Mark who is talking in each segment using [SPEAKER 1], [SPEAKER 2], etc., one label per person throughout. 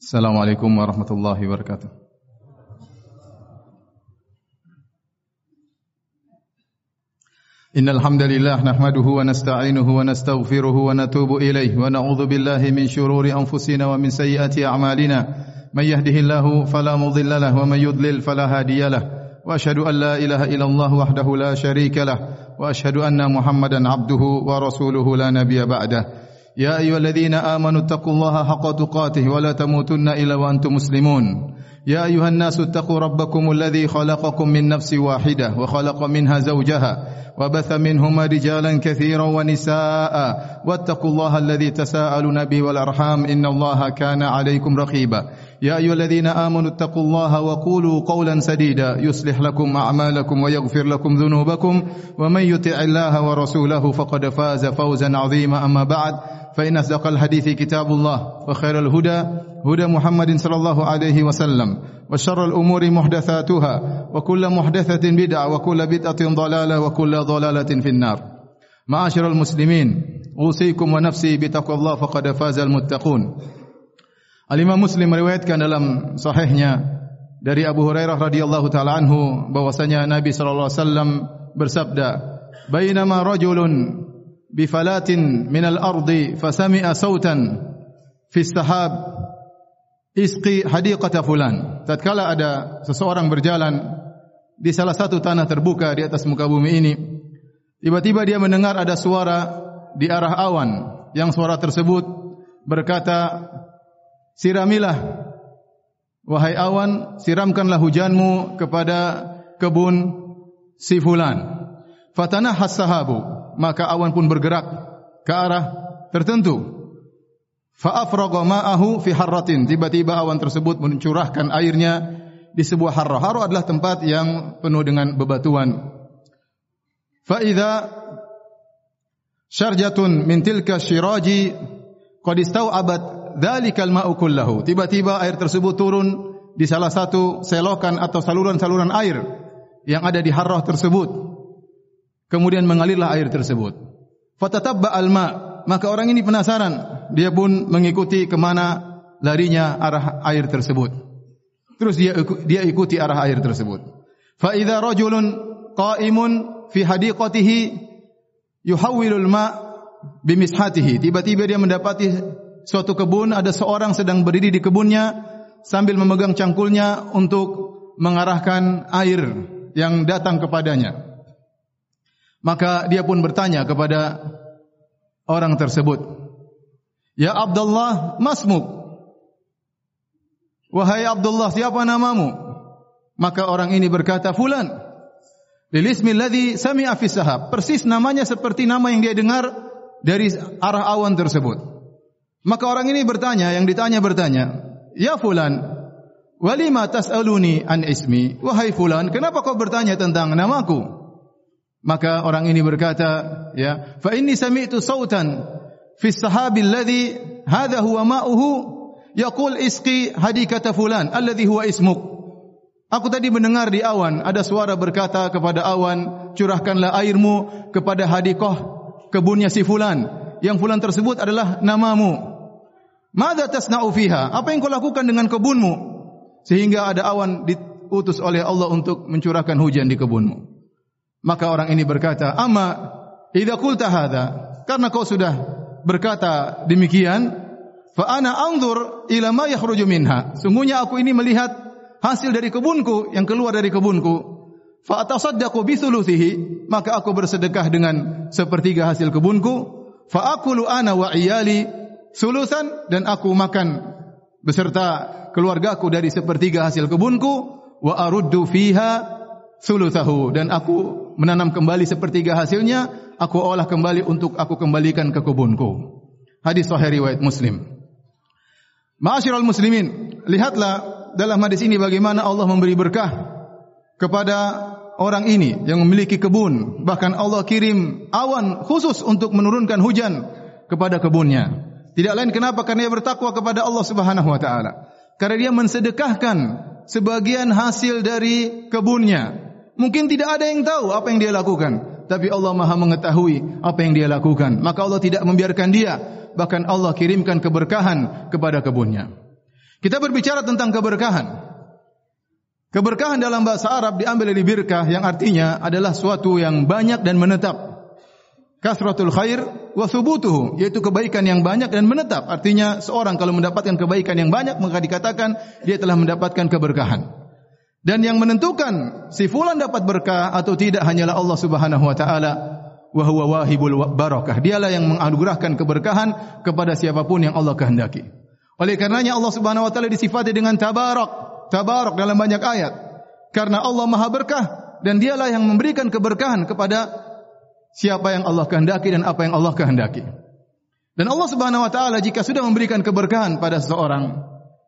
[SPEAKER 1] Assalamualaikum warahmatullahi wabarakatuh. إن الحمد لله نحمده ونستعينه ونستغفره ونتوب إليه ونعوذ بالله من شرور أنفسنا ومن سيئات أعمالنا. من يهده الله فلا مضل له ومن يضلل فلا هادي له. وأشهد أن لا إله إلا الله وحده لا شريك له. وأشهد أن محمدا عبده ورسوله لا نبي بعده. يا أيها الذين آمنوا اتقوا الله حق تقاته ولا تموتن إلا وأنتم مسلمون. يا أيها الناس اتقوا ربكم الذي خلقكم من نفس واحدة وخلق منها زوجها وبث منهما رجالا كثيرا ونساء واتقوا الله الذي تساءلون به والأرحام إن الله كان عليكم رقيبا. يا أيها الذين آمنوا اتقوا الله وقولوا قولا سديدا يصلح لكم أعمالكم ويغفر لكم ذنوبكم ومن يطع الله ورسوله فقد فاز فوزا عظيما. أما بعد فإن أصدق الحديث كتاب الله وخير الهدى هدى محمد صلى الله عليه وسلم وشر الأمور محدثاتها وكل محدثة بدعة وكل بدعة ضلالة وكل ضلالة في النار معاشر المسلمين أوصيكم ونفسي بتقوى الله فقد فاز المتقون Al-Imam Muslim meriwayatkan dalam sahihnya dari Abu Hurairah radhiyallahu taala anhu bahwasanya Nabi sallallahu alaihi wasallam bersabda, "Bainama rajulun falatin min al-ardi fasami'a sautan fi sahab isqi hadiqata fulan." Tatkala ada seseorang berjalan di salah satu tanah terbuka di atas muka bumi ini, tiba-tiba dia mendengar ada suara di arah awan yang suara tersebut berkata, siramilah wahai awan siramkanlah hujanmu kepada kebun si fulan fatanah hasahabu maka awan pun bergerak ke arah tertentu fa afraga ma'ahu fi harratin tiba-tiba awan tersebut mencurahkan airnya di sebuah harra harra adalah tempat yang penuh dengan bebatuan fa idza syarjatun min tilka syiraji qad istau'abat dzalikal ma'u kullahu. Tiba-tiba air tersebut turun di salah satu selokan atau saluran-saluran air yang ada di harrah tersebut. Kemudian mengalirlah air tersebut. Fatatabba alma, maka orang ini penasaran. Dia pun mengikuti ke mana larinya arah air tersebut. Terus dia dia ikuti arah air tersebut. Fa idza rajulun qa'imun fi hadiqatihi yuhawwilul ma' bimishatihi. Tiba-tiba dia mendapati suatu kebun ada seorang sedang berdiri di kebunnya sambil memegang cangkulnya untuk mengarahkan air yang datang kepadanya. Maka dia pun bertanya kepada orang tersebut, "Ya Abdullah, masmuk?" Wahai Abdullah, siapa namamu? Maka orang ini berkata, "Fulan." Lilismi alladhi sami'a fi sahab. Persis namanya seperti nama yang dia dengar dari arah awan tersebut. Maka orang ini bertanya, yang ditanya bertanya, Ya fulan, walima tas'aluni an ismi, wahai fulan, kenapa kau bertanya tentang namaku? Maka orang ini berkata, ya, fa inni sami'tu sautan fi sahabi alladhi hadha huwa ma'uhu yaqul isqi hadikata fulan alladhi huwa ismuk. Aku tadi mendengar di awan ada suara berkata kepada awan, curahkanlah airmu kepada hadikah kebunnya si fulan. Yang fulan tersebut adalah namamu. Mada tasna'u fiha? Apa yang kau lakukan dengan kebunmu? Sehingga ada awan diutus oleh Allah untuk mencurahkan hujan di kebunmu. Maka orang ini berkata, "Amma idza qulta hadza?" Karena kau sudah berkata demikian, fa ana anzur ila ma yakhruju minha. Sungguhnya aku ini melihat hasil dari kebunku yang keluar dari kebunku. Fa atasaddaqu bi thuluthihi, maka aku bersedekah dengan sepertiga hasil kebunku. Fa aqulu ana wa iyali sulusan dan aku makan beserta keluargaku dari sepertiga hasil kebunku wa aruddu fiha sulusahu dan aku menanam kembali sepertiga hasilnya aku olah kembali untuk aku kembalikan ke kebunku hadis sahih riwayat muslim Ma'asyiral muslimin lihatlah dalam hadis ini bagaimana Allah memberi berkah kepada orang ini yang memiliki kebun bahkan Allah kirim awan khusus untuk menurunkan hujan kepada kebunnya tidak lain kenapa? Karena dia bertakwa kepada Allah Subhanahu wa taala. Karena dia mensedekahkan sebagian hasil dari kebunnya. Mungkin tidak ada yang tahu apa yang dia lakukan, tapi Allah Maha mengetahui apa yang dia lakukan. Maka Allah tidak membiarkan dia, bahkan Allah kirimkan keberkahan kepada kebunnya. Kita berbicara tentang keberkahan. Keberkahan dalam bahasa Arab diambil dari birkah yang artinya adalah suatu yang banyak dan menetap. Kasratul khair wa thubutuhu, yaitu kebaikan yang banyak dan menetap. Artinya seorang kalau mendapatkan kebaikan yang banyak maka dikatakan dia telah mendapatkan keberkahan. Dan yang menentukan si fulan dapat berkah atau tidak hanyalah Allah Subhanahu wa taala wa huwa wahibul barakah. Dialah yang menganugerahkan keberkahan kepada siapapun yang Allah kehendaki. Oleh karenanya Allah Subhanahu wa taala disifati dengan tabarak tabarak dalam banyak ayat. Karena Allah Maha berkah dan dialah yang memberikan keberkahan kepada siapa yang Allah kehendaki dan apa yang Allah kehendaki. Dan Allah Subhanahu wa taala jika sudah memberikan keberkahan pada seseorang,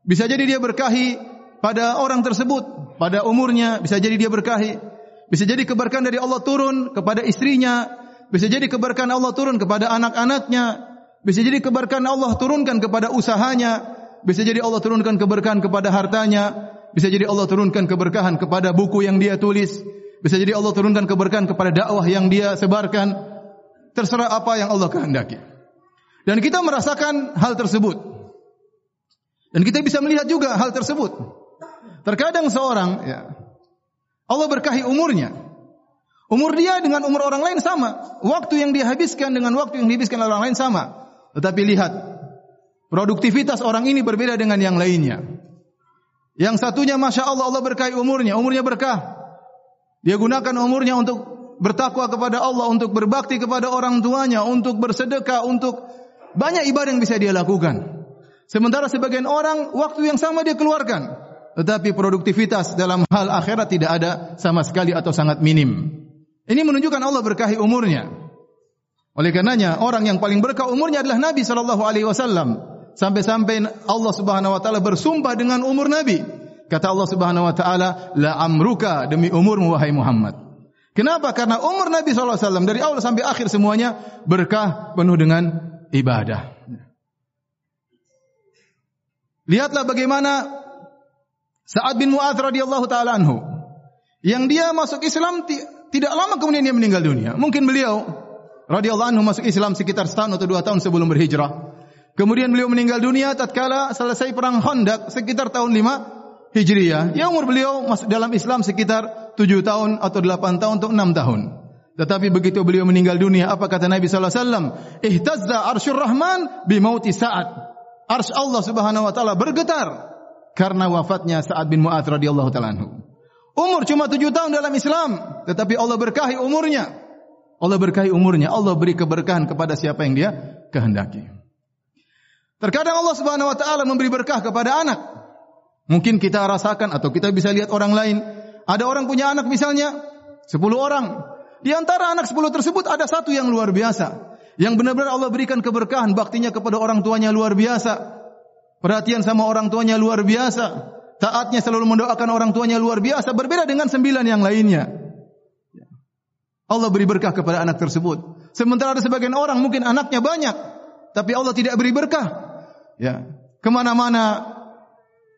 [SPEAKER 1] bisa jadi dia berkahi pada orang tersebut, pada umurnya, bisa jadi dia berkahi, bisa jadi keberkahan dari Allah turun kepada istrinya, bisa jadi keberkahan Allah turun kepada anak-anaknya, bisa jadi keberkahan Allah turunkan kepada usahanya, bisa jadi Allah turunkan keberkahan kepada hartanya, bisa jadi Allah turunkan keberkahan kepada buku yang dia tulis, bisa jadi Allah turunkan keberkahan kepada dakwah yang dia sebarkan, terserah apa yang Allah kehendaki. Dan kita merasakan hal tersebut. Dan kita bisa melihat juga hal tersebut. Terkadang seorang ya, Allah berkahi umurnya. Umur dia dengan umur orang lain sama. Waktu yang dihabiskan dengan waktu yang dihabiskan oleh orang lain sama. Tetapi lihat Produktivitas orang ini berbeda dengan yang lainnya. Yang satunya Masya Allah Allah berkahi umurnya. Umurnya berkah. Dia gunakan umurnya untuk bertakwa kepada Allah. Untuk berbakti kepada orang tuanya. Untuk bersedekah. Untuk banyak ibadah yang bisa dia lakukan. Sementara sebagian orang waktu yang sama dia keluarkan. Tetapi produktivitas dalam hal akhirat tidak ada sama sekali atau sangat minim. Ini menunjukkan Allah berkahi umurnya. Oleh karenanya orang yang paling berkah umurnya adalah Nabi sallallahu alaihi wasallam sampai-sampai Allah Subhanahu wa taala bersumpah dengan umur Nabi. Kata Allah Subhanahu wa taala, "La amruka demi umurmu wahai Muhammad." Kenapa? Karena umur Nabi sallallahu alaihi wasallam dari awal sampai akhir semuanya berkah penuh dengan ibadah. Lihatlah bagaimana Sa'ad bin Mu'adz radhiyallahu taala anhu yang dia masuk Islam tidak lama kemudian dia meninggal dunia. Mungkin beliau radhiyallahu anhu masuk Islam sekitar setahun atau dua tahun sebelum berhijrah. Kemudian beliau meninggal dunia tatkala selesai perang Khandaq sekitar tahun 5 Hijriah. Ya umur beliau masuk dalam Islam sekitar 7 tahun atau 8 tahun atau 6 tahun. Tetapi begitu beliau meninggal dunia, apa kata Nabi sallallahu alaihi wasallam? Ihtazza arsyur rahman bi mauti Sa'ad. Arsy Allah Subhanahu wa taala bergetar karena wafatnya Sa'ad bin Mu'adz radhiyallahu taala anhu. Umur cuma 7 tahun dalam Islam, tetapi Allah berkahi umurnya. Allah berkahi umurnya, Allah beri keberkahan kepada siapa yang dia kehendaki. Terkadang Allah Subhanahu wa taala memberi berkah kepada anak. Mungkin kita rasakan atau kita bisa lihat orang lain. Ada orang punya anak misalnya 10 orang. Di antara anak 10 tersebut ada satu yang luar biasa. Yang benar-benar Allah berikan keberkahan baktinya kepada orang tuanya luar biasa. Perhatian sama orang tuanya luar biasa. Taatnya selalu mendoakan orang tuanya luar biasa. Berbeda dengan sembilan yang lainnya. Allah beri berkah kepada anak tersebut. Sementara ada sebagian orang mungkin anaknya banyak. Tapi Allah tidak beri berkah ya kemana-mana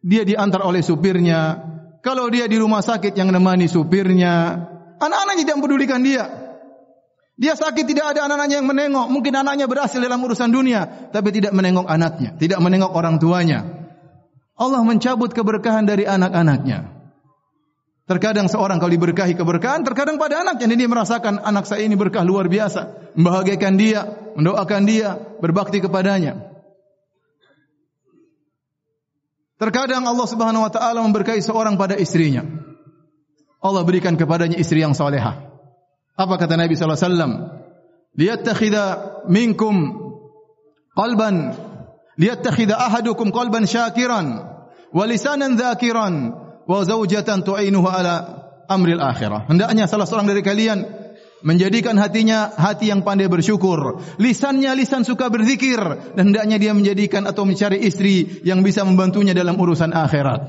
[SPEAKER 1] dia diantar oleh supirnya kalau dia di rumah sakit yang menemani supirnya anak-anaknya tidak pedulikan dia dia sakit tidak ada anak-anaknya yang menengok mungkin anaknya berhasil dalam urusan dunia tapi tidak menengok anaknya tidak menengok orang tuanya Allah mencabut keberkahan dari anak-anaknya Terkadang seorang kalau diberkahi keberkahan, terkadang pada anaknya dia merasakan anak saya ini berkah luar biasa, membahagiakan dia, mendoakan dia, berbakti kepadanya. Terkadang Allah Subhanahu wa taala memberkahi seorang pada istrinya. Allah berikan kepadanya istri yang salehah. Apa kata Nabi wasallam? Liyattakhidha minkum qalban liyattakhidha ahadukum qalban syakiran wa lisanan dzakiran wa zawjatan tu'inuhu ala amril akhirah. Hendaknya salah seorang dari kalian menjadikan hatinya hati yang pandai bersyukur, lisannya lisan suka berzikir dan hendaknya dia menjadikan atau mencari istri yang bisa membantunya dalam urusan akhirat.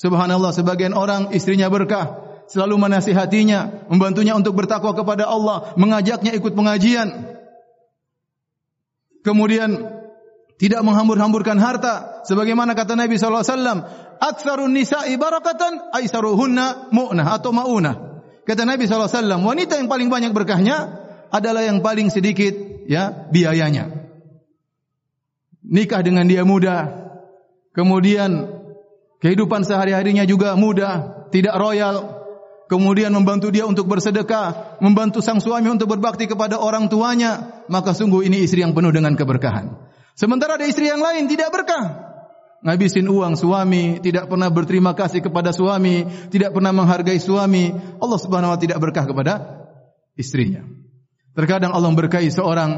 [SPEAKER 1] Subhanallah sebagian orang istrinya berkah, selalu menasihatinya, membantunya untuk bertakwa kepada Allah, mengajaknya ikut pengajian. Kemudian tidak menghambur-hamburkan harta sebagaimana kata Nabi sallallahu alaihi wasallam, "Aktsarun nisa'i barakatan aisaruhunna mu'nah atau maunah." Kata Nabi SAW, wanita yang paling banyak berkahnya adalah yang paling sedikit ya biayanya. Nikah dengan dia muda, kemudian Kehidupan sehari-harinya juga mudah, tidak royal. Kemudian membantu dia untuk bersedekah, membantu sang suami untuk berbakti kepada orang tuanya, maka sungguh ini istri yang penuh dengan keberkahan. Sementara ada istri yang lain tidak berkah. Ngabisin uang suami, tidak pernah berterima kasih kepada suami, tidak pernah menghargai suami. Allah Subhanahu wa tidak berkah kepada istrinya. Terkadang Allah memberkahi seorang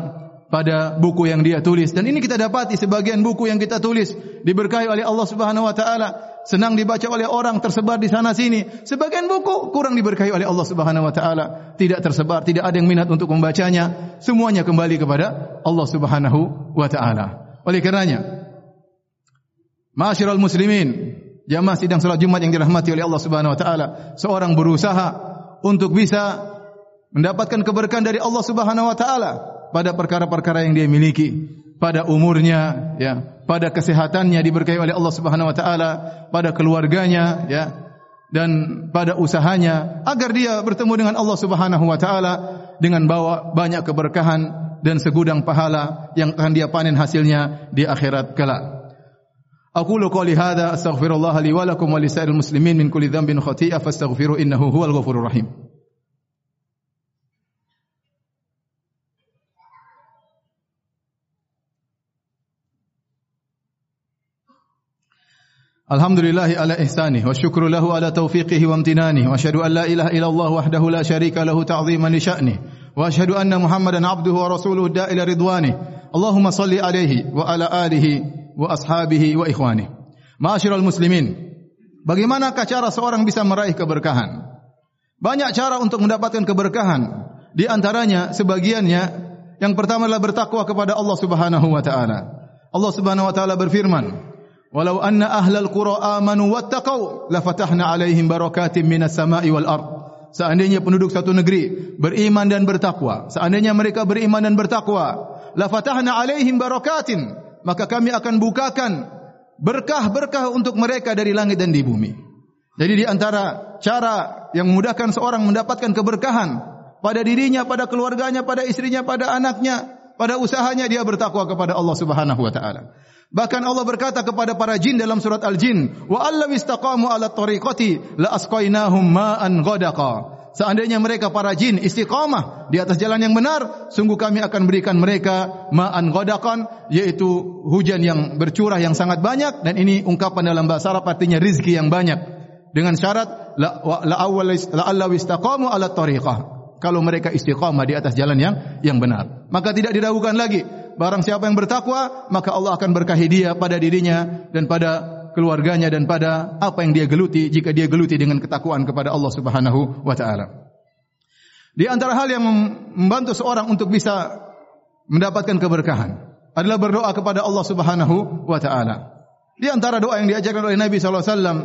[SPEAKER 1] pada buku yang dia tulis dan ini kita dapati sebagian buku yang kita tulis diberkahi oleh Allah Subhanahu wa taala senang dibaca oleh orang tersebar di sana sini. Sebagian buku kurang diberkahi oleh Allah Subhanahu wa taala. Tidak tersebar tidak ada yang minat untuk membacanya. Semuanya kembali kepada Allah Subhanahu wa taala. Oleh karenanya Ma'asyiral muslimin jamaah sidang salat Jumat yang dirahmati oleh Allah Subhanahu wa taala seorang berusaha untuk bisa mendapatkan keberkahan dari Allah Subhanahu wa taala pada perkara-perkara yang dia miliki, pada umurnya, ya, pada kesehatannya diberkahi oleh Allah Subhanahu wa taala, pada keluarganya, ya, dan pada usahanya agar dia bertemu dengan Allah Subhanahu wa taala dengan bawa banyak keberkahan dan segudang pahala yang akan dia panen hasilnya di akhirat kelak. Aku lu qouli hadza astaghfirullah li wa lakum wa muslimin min kulli dhanbin khati'a fastaghfiru innahu huwal ghafurur rahim. الحمد لله على إحسانه والشكر له على توفيقه وامتنانه وأشهد أن la إله إلا الله li لا شريك له تعظيما لشأنه وأشهد أن محمدا عبده ورسوله الداء إلى رضوانه اللهم صل عليه وعلى آله وأصحابه وإخوانه معاشر المسلمين Bagaimanakah cara seorang bisa meraih keberkahan? Banyak cara untuk mendapatkan keberkahan. Di antaranya sebagiannya yang pertama adalah bertakwa kepada Allah Subhanahu wa taala. Allah Subhanahu wa taala berfirman, Walau anna ahlal qura amanu wattaqau la fatahna alaihim barakatim minas sama'i wal ard. Seandainya penduduk satu negeri beriman dan bertakwa, seandainya mereka beriman dan bertakwa, la fatahna alaihim barakatin, maka kami akan bukakan berkah-berkah untuk mereka dari langit dan di bumi. Jadi di antara cara yang memudahkan seorang mendapatkan keberkahan pada dirinya, pada keluarganya, pada istrinya, pada anaknya, pada usahanya dia bertakwa kepada Allah Subhanahu wa taala. Bahkan Allah berkata kepada para jin dalam surat Al-Jin, "Wa allaw istaqamu 'ala tariqati la asqainahum ma'an ghadaqa." Seandainya mereka para jin istiqamah di atas jalan yang benar, sungguh kami akan berikan mereka ma'an ghadaqan, yaitu hujan yang bercurah yang sangat banyak dan ini ungkapan dalam bahasa Arab artinya rizki yang banyak. Dengan syarat la la awwal la allaw istaqamu 'ala tariqah. Kalau mereka istiqamah di atas jalan yang yang benar, maka tidak diragukan lagi barang siapa yang bertakwa, maka Allah akan berkahi dia pada dirinya dan pada keluarganya dan pada apa yang dia geluti jika dia geluti dengan ketakwaan kepada Allah Subhanahu wa taala. Di antara hal yang membantu seorang untuk bisa mendapatkan keberkahan adalah berdoa kepada Allah Subhanahu wa taala. Di antara doa yang diajarkan oleh Nabi sallallahu alaihi wasallam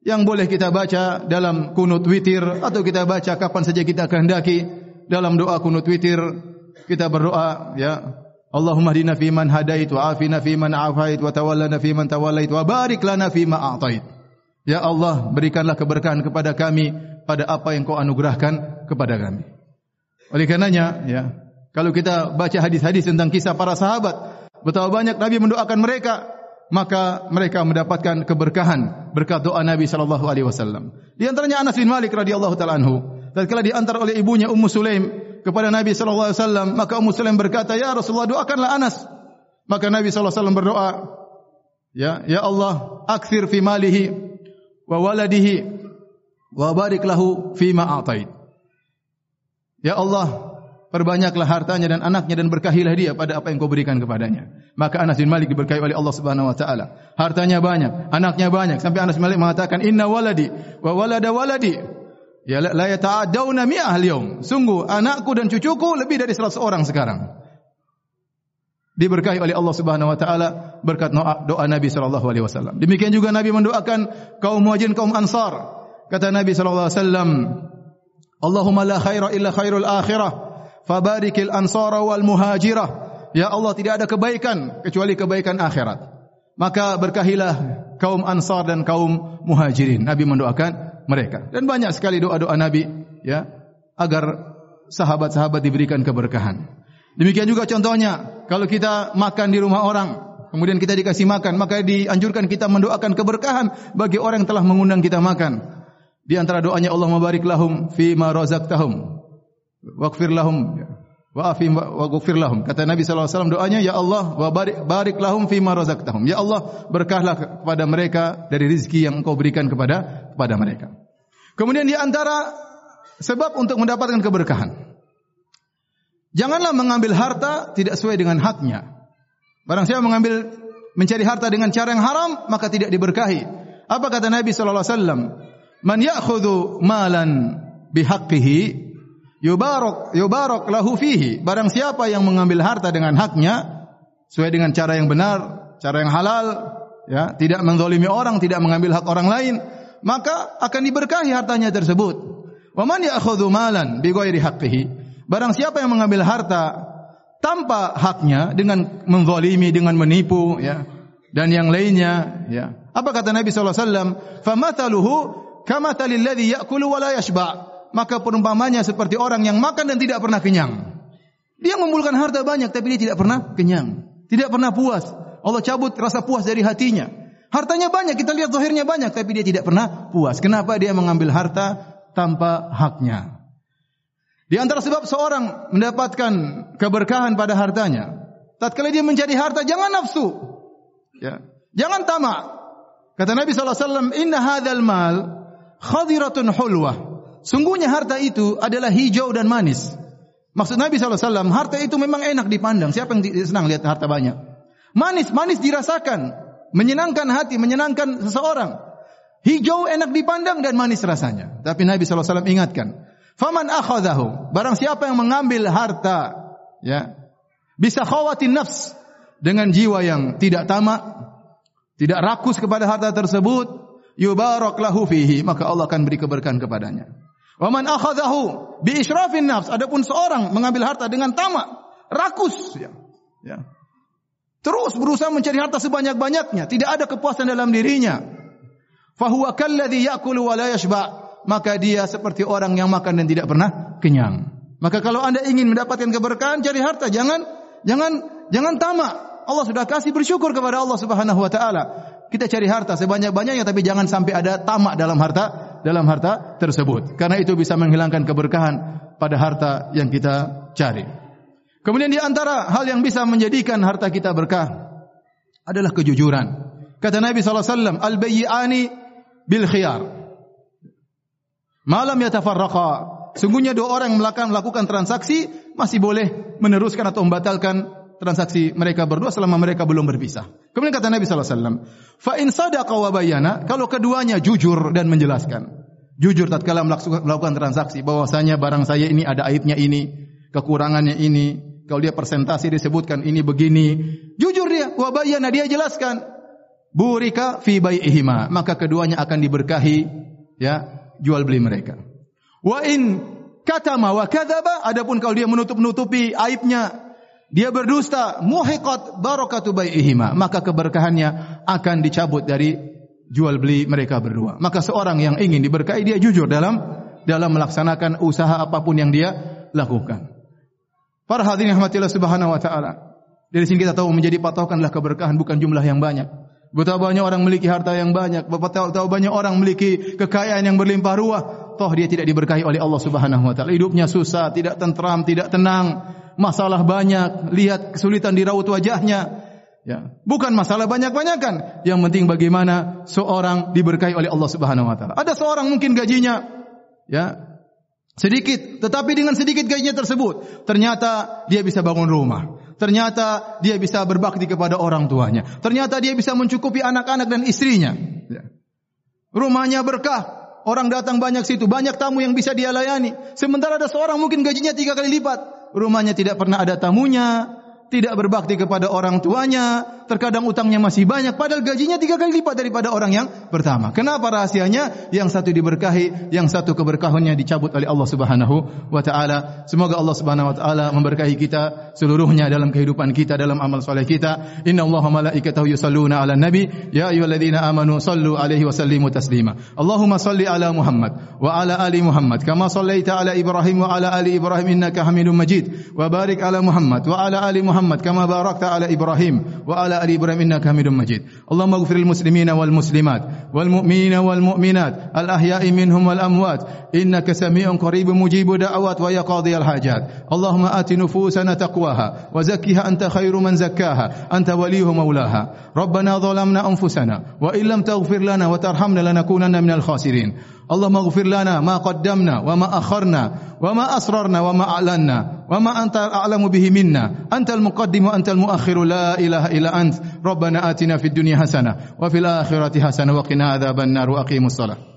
[SPEAKER 1] yang boleh kita baca dalam kunut witir atau kita baca kapan saja kita kehendaki dalam doa kunut witir kita berdoa ya Allahumma hdina fi man hadait wa afina fi man afait wa tawallana fi man tawallait wa barik lana fi ma a'tait. Ya Allah, berikanlah keberkahan kepada kami pada apa yang kau anugerahkan kepada kami. Oleh karenanya, ya, kalau kita baca hadis-hadis tentang kisah para sahabat, betapa banyak Nabi mendoakan mereka, maka mereka mendapatkan keberkahan berkat doa Nabi sallallahu alaihi wasallam. Di antaranya Anas bin Malik radhiyallahu taala anhu, tatkala diantar oleh ibunya Ummu Sulaim kepada Nabi sallallahu alaihi wasallam maka Ummu Sulaim berkata ya Rasulullah doakanlah Anas. Maka Nabi sallallahu alaihi wasallam berdoa ya ya Allah akthir fi malihi wa waladihi wa barik lahu fi ma a'tait. Ya Allah perbanyaklah hartanya dan anaknya dan berkahilah dia pada apa yang kau berikan kepadanya. Maka Anas bin Malik diberkahi oleh Allah Subhanahu wa taala. Hartanya banyak anaknya banyak. Sampai Anas bin Malik mengatakan inna waladi wa walada waladi Ya la yata'adawna mi'ah al-yawm. Sungguh anakku dan cucuku lebih dari 100 orang sekarang. Diberkahi oleh Allah Subhanahu wa taala berkat doa, doa Nabi sallallahu alaihi wasallam. Demikian juga Nabi mendoakan kaum Muhajirin kaum Ansar. Kata Nabi sallallahu alaihi wasallam, "Allahumma la khaira illa khairul akhirah, fabarikil ansara wal muhajirah." Ya Allah tidak ada kebaikan kecuali kebaikan akhirat. Maka berkahilah kaum Ansar dan kaum Muhajirin. Nabi mendoakan mereka. Dan banyak sekali doa-doa Nabi ya agar sahabat-sahabat diberikan keberkahan. Demikian juga contohnya kalau kita makan di rumah orang kemudian kita dikasih makan, maka dianjurkan kita mendoakan keberkahan bagi orang yang telah mengundang kita makan. Di antara doanya Allah mabarik lahum fi ma razaqtahum. Waghfir lahum wa afim wa ghfir lahum. Kata Nabi sallallahu alaihi wasallam doanya ya Allah wa barik, barik lahum fi ma razaqtahum. Ya Allah berkahlah kepada mereka dari rezeki yang Engkau berikan kepada kepada mereka. Kemudian di antara sebab untuk mendapatkan keberkahan. Janganlah mengambil harta tidak sesuai dengan haknya. Barang siapa mengambil mencari harta dengan cara yang haram maka tidak diberkahi. Apa kata Nabi sallallahu alaihi wasallam? Man ya'khudhu malan bihaqqihi yubarak yubarak lahu fihi. Barang siapa yang mengambil harta dengan haknya sesuai dengan cara yang benar, cara yang halal, ya, tidak menzalimi orang, tidak mengambil hak orang lain, maka akan diberkahi hartanya tersebut. Wa man ya'khudhu malan bighairi haqqihi Barang siapa yang mengambil harta tanpa haknya dengan menzalimi, dengan menipu, ya, dan yang lainnya, ya. Apa kata Nabi sallallahu alaihi wasallam? "Famathaluhu kamathalil ladzi ya'kulu wa la yashba." Maka perumpamannya seperti orang yang makan dan tidak pernah kenyang. Dia mengumpulkan harta banyak tapi dia tidak pernah kenyang, tidak pernah puas. Allah cabut rasa puas dari hatinya. Hartanya banyak, kita lihat zahirnya banyak tapi dia tidak pernah puas. Kenapa dia mengambil harta tanpa haknya? Di antara sebab seorang mendapatkan keberkahan pada hartanya, tatkala dia mencari harta jangan nafsu. Ya. Jangan tamak. Kata Nabi sallallahu alaihi wasallam, "Inna hadzal mal khadiratun hulwah." Sungguhnya harta itu adalah hijau dan manis. Maksud Nabi sallallahu alaihi wasallam, harta itu memang enak dipandang. Siapa yang senang lihat harta banyak? Manis, manis dirasakan, menyenangkan hati, menyenangkan seseorang. Hijau enak dipandang dan manis rasanya. Tapi Nabi wasallam ingatkan, Faman akhadahu, barang siapa yang mengambil harta, ya, bisa khawatin nafs dengan jiwa yang tidak tamak, tidak rakus kepada harta tersebut, yubarak lahu fihi, maka Allah akan beri keberkahan kepadanya. Waman akhadahu bi israfin nafs, adapun seorang mengambil harta dengan tamak, rakus, ya, ya. Terus berusaha mencari harta sebanyak-banyaknya, tidak ada kepuasan dalam dirinya. Fahuwa kalladhi ya'kulu wa la yashba' maka dia seperti orang yang makan dan tidak pernah kenyang. Maka kalau anda ingin mendapatkan keberkahan, cari harta. Jangan, jangan, jangan tamak. Allah sudah kasih bersyukur kepada Allah Subhanahu Wa Taala. Kita cari harta sebanyak-banyaknya, tapi jangan sampai ada tamak dalam harta, dalam harta tersebut. Karena itu bisa menghilangkan keberkahan pada harta yang kita cari. Kemudian di antara hal yang bisa menjadikan harta kita berkah adalah kejujuran. Kata Nabi sallallahu alaihi wasallam, "Al-bayyi'ani bil khiyar." Malam yatafarraqa. Sungguhnya dua orang yang melakukan, transaksi masih boleh meneruskan atau membatalkan transaksi mereka berdua selama mereka belum berpisah. Kemudian kata Nabi wasallam, "Fa in sadaqa wa bayyana," kalau keduanya jujur dan menjelaskan. Jujur tatkala melakukan transaksi bahwasanya barang saya ini ada aibnya ini, kekurangannya ini, kalau dia persentase disebutkan ini begini, jujur dia, wa bayyana dia jelaskan. Burika fi bai'ihima, maka keduanya akan diberkahi ya jual beli mereka. Wa in katama wa kadzaba adapun kalau dia menutup-nutupi aibnya dia berdusta muhiqat barakatu bai'ihima maka keberkahannya akan dicabut dari jual beli mereka berdua. Maka seorang yang ingin diberkahi dia jujur dalam dalam melaksanakan usaha apapun yang dia lakukan. Para hadirin rahmatillah subhanahu wa taala. Dari sini kita tahu menjadi patokanlah keberkahan bukan jumlah yang banyak. Betapa banyak orang memiliki harta yang banyak, betapa banyak orang memiliki kekayaan yang berlimpah ruah, toh dia tidak diberkahi oleh Allah Subhanahu wa taala. Hidupnya susah, tidak tentram, tidak tenang, masalah banyak, lihat kesulitan di raut wajahnya. Ya, bukan masalah banyak-banyakan, yang penting bagaimana seorang diberkahi oleh Allah Subhanahu wa taala. Ada seorang mungkin gajinya ya sedikit, tetapi dengan sedikit gajinya tersebut ternyata dia bisa bangun rumah. Ternyata dia bisa berbakti kepada orang tuanya. Ternyata dia bisa mencukupi anak-anak dan istrinya. Ya. Rumahnya berkah. Orang datang banyak situ. Banyak tamu yang bisa dia layani. Sementara ada seorang mungkin gajinya tiga kali lipat. Rumahnya tidak pernah ada tamunya tidak berbakti kepada orang tuanya, terkadang utangnya masih banyak, padahal gajinya tiga kali lipat daripada orang yang pertama. Kenapa rahasianya? Yang satu diberkahi, yang satu keberkahannya dicabut oleh Allah Subhanahu wa taala. Semoga Allah Subhanahu wa taala memberkahi kita seluruhnya dalam kehidupan kita, dalam amal soleh kita. Inna Allah malaikatahu yusalluna ala nabi, ya ayyuhalladzina amanu sallu alaihi wa sallimu taslima. Allahumma salli ala Muhammad wa ala ali Muhammad kama sallaita ala Ibrahim wa ala ali Ibrahim innaka Hamidum Majid. Wa barik ala Muhammad wa ala ali Muhammad kama barakta ala Ibrahim wa ala ali Ibrahim innaka Hamidum Majid. Allahumma ighfir lil muslimina wal muslimat wal mu'minina wal mu'minat al ahya'i minhum wal amwat innaka sami'un qaribun mujibu da'awat wa ya qadhiyal hajat. Allahumma ati nufusana taqwaha wa zakkiha anta khairu man zakkaha anta waliyuha maulaha. Rabbana zalamna anfusana wa illam taghfir lana wa tarhamna lanakunanna minal khasirin. اللهم اغفر لنا ما قدمنا وما أخرنا وما أسررنا وما أعلنا وما أنت أعلم به منا. أنت المقدم وأنت المؤخر. لا إله إلا أنت. ربنا آتنا في الدنيا حسنة وفي الآخرة حسنة وقنا عذاب النار وأقيموا الصلاة.